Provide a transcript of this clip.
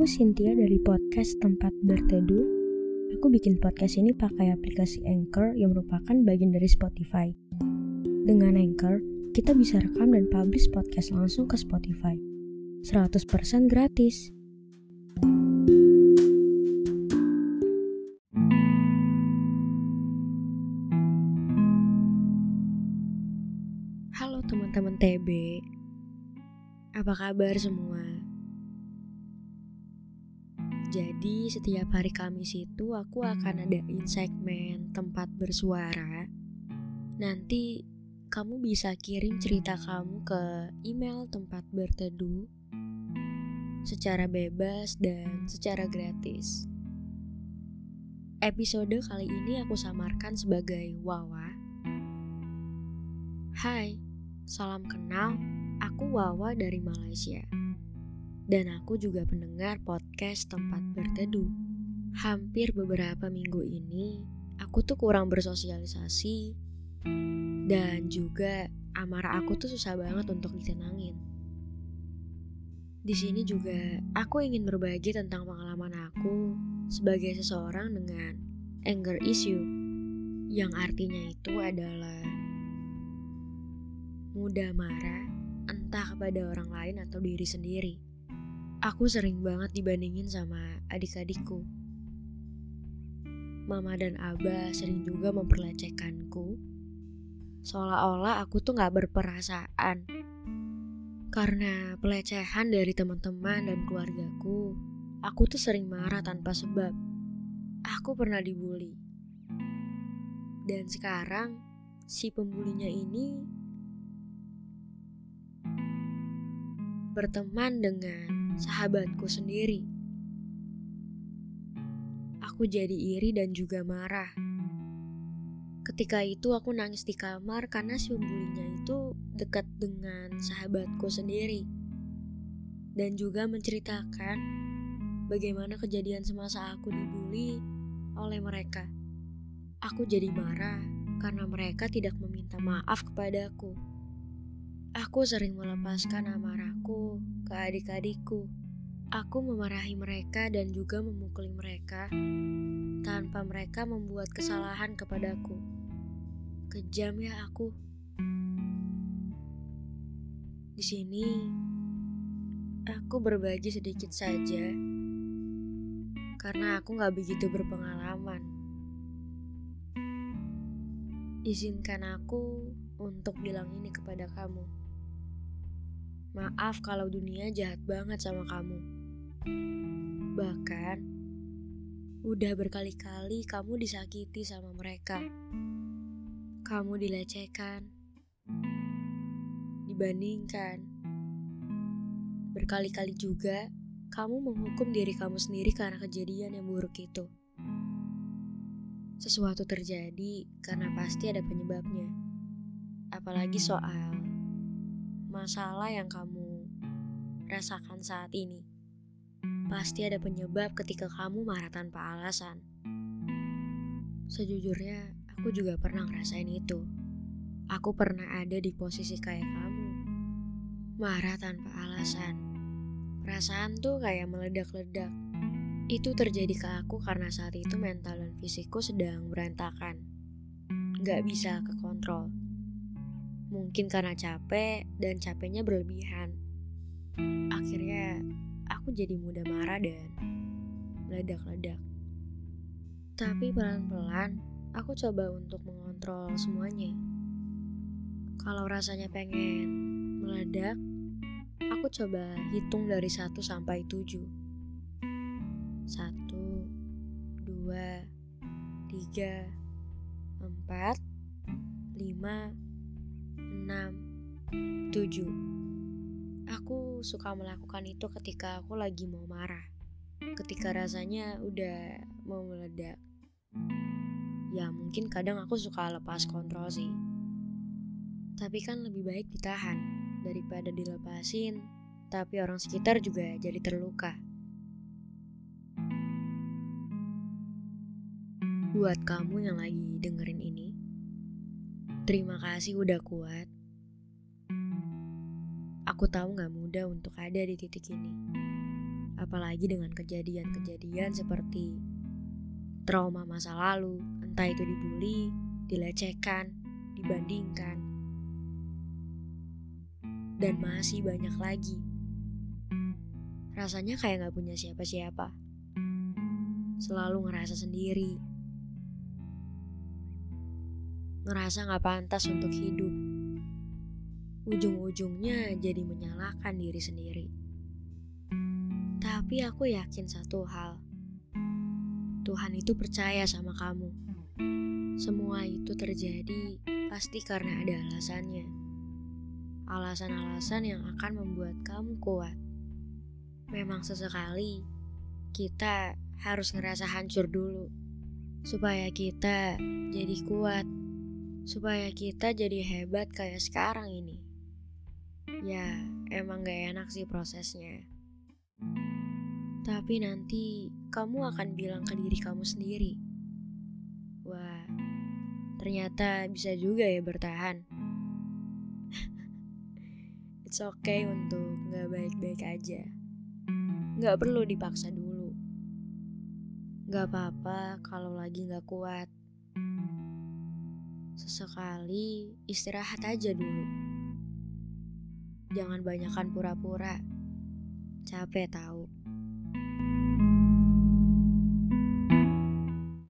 Aku Cynthia dari podcast Tempat Berteduh. Aku bikin podcast ini pakai aplikasi Anchor yang merupakan bagian dari Spotify. Dengan Anchor, kita bisa rekam dan publish podcast langsung ke Spotify. 100% gratis. Halo teman-teman TB. Apa kabar semua? Jadi setiap hari Kamis itu aku akan adain segmen tempat bersuara. Nanti kamu bisa kirim cerita kamu ke email tempat berteduh secara bebas dan secara gratis. Episode kali ini aku samarkan sebagai Wawa. Hai, salam kenal. Aku Wawa dari Malaysia dan aku juga pendengar podcast tempat berteduh. Hampir beberapa minggu ini, aku tuh kurang bersosialisasi dan juga amarah aku tuh susah banget untuk ditenangin. Di sini juga aku ingin berbagi tentang pengalaman aku sebagai seseorang dengan anger issue yang artinya itu adalah mudah marah entah kepada orang lain atau diri sendiri. Aku sering banget dibandingin sama adik-adikku. Mama dan Abah sering juga memperlecehkanku. Seolah-olah aku tuh gak berperasaan. Karena pelecehan dari teman-teman dan keluargaku, aku tuh sering marah tanpa sebab. Aku pernah dibully. Dan sekarang, si pembulinya ini berteman dengan sahabatku sendiri. Aku jadi iri dan juga marah. Ketika itu aku nangis di kamar karena si pembulinya itu dekat dengan sahabatku sendiri. Dan juga menceritakan bagaimana kejadian semasa aku dibully oleh mereka. Aku jadi marah karena mereka tidak meminta maaf kepadaku. Aku sering melepaskan amarahku ke adik-adikku. Aku memarahi mereka dan juga memukuli mereka tanpa mereka membuat kesalahan kepadaku. Kejam ya aku. Di sini, aku berbagi sedikit saja karena aku gak begitu berpengalaman. Izinkan aku untuk bilang ini kepada kamu. Maaf kalau dunia jahat banget sama kamu. Bahkan, udah berkali-kali kamu disakiti sama mereka. Kamu dilecehkan, dibandingkan. Berkali-kali juga kamu menghukum diri kamu sendiri karena kejadian yang buruk itu. Sesuatu terjadi karena pasti ada penyebabnya. Apalagi soal masalah yang kamu rasakan saat ini. Pasti ada penyebab ketika kamu marah tanpa alasan. Sejujurnya, aku juga pernah ngerasain itu. Aku pernah ada di posisi kayak kamu. Marah tanpa alasan. Perasaan tuh kayak meledak-ledak. Itu terjadi ke aku karena saat itu mental dan fisikku sedang berantakan. Gak bisa kekontrol. Mungkin karena capek dan capeknya berlebihan. Akhirnya aku jadi mudah marah dan meledak-ledak. Tapi pelan-pelan aku coba untuk mengontrol semuanya. Kalau rasanya pengen meledak, aku coba hitung dari 1 sampai 7. 1 2 3 4 5 6, 7. Aku suka melakukan itu ketika aku lagi mau marah. Ketika rasanya udah mau meledak. Ya mungkin kadang aku suka lepas kontrol sih. Tapi kan lebih baik ditahan daripada dilepasin, tapi orang sekitar juga jadi terluka. Buat kamu yang lagi dengerin ini, terima kasih udah kuat Aku tahu gak mudah untuk ada di titik ini. Apalagi dengan kejadian-kejadian seperti trauma masa lalu, entah itu dibully, dilecehkan, dibandingkan, dan masih banyak lagi. Rasanya kayak gak punya siapa-siapa. Selalu ngerasa sendiri. Ngerasa gak pantas untuk hidup. Ujung-ujungnya jadi menyalahkan diri sendiri. Tapi aku yakin satu hal. Tuhan itu percaya sama kamu. Semua itu terjadi pasti karena ada alasannya. Alasan-alasan yang akan membuat kamu kuat. Memang sesekali kita harus ngerasa hancur dulu supaya kita jadi kuat, supaya kita jadi hebat kayak sekarang ini. Ya, emang gak enak sih prosesnya. Tapi nanti kamu akan bilang ke diri kamu sendiri, "Wah, ternyata bisa juga ya bertahan." It's okay untuk gak baik-baik aja. Gak perlu dipaksa dulu. Gak apa-apa kalau lagi gak kuat. Sesekali istirahat aja dulu. Jangan banyakkan pura-pura. Capek tahu.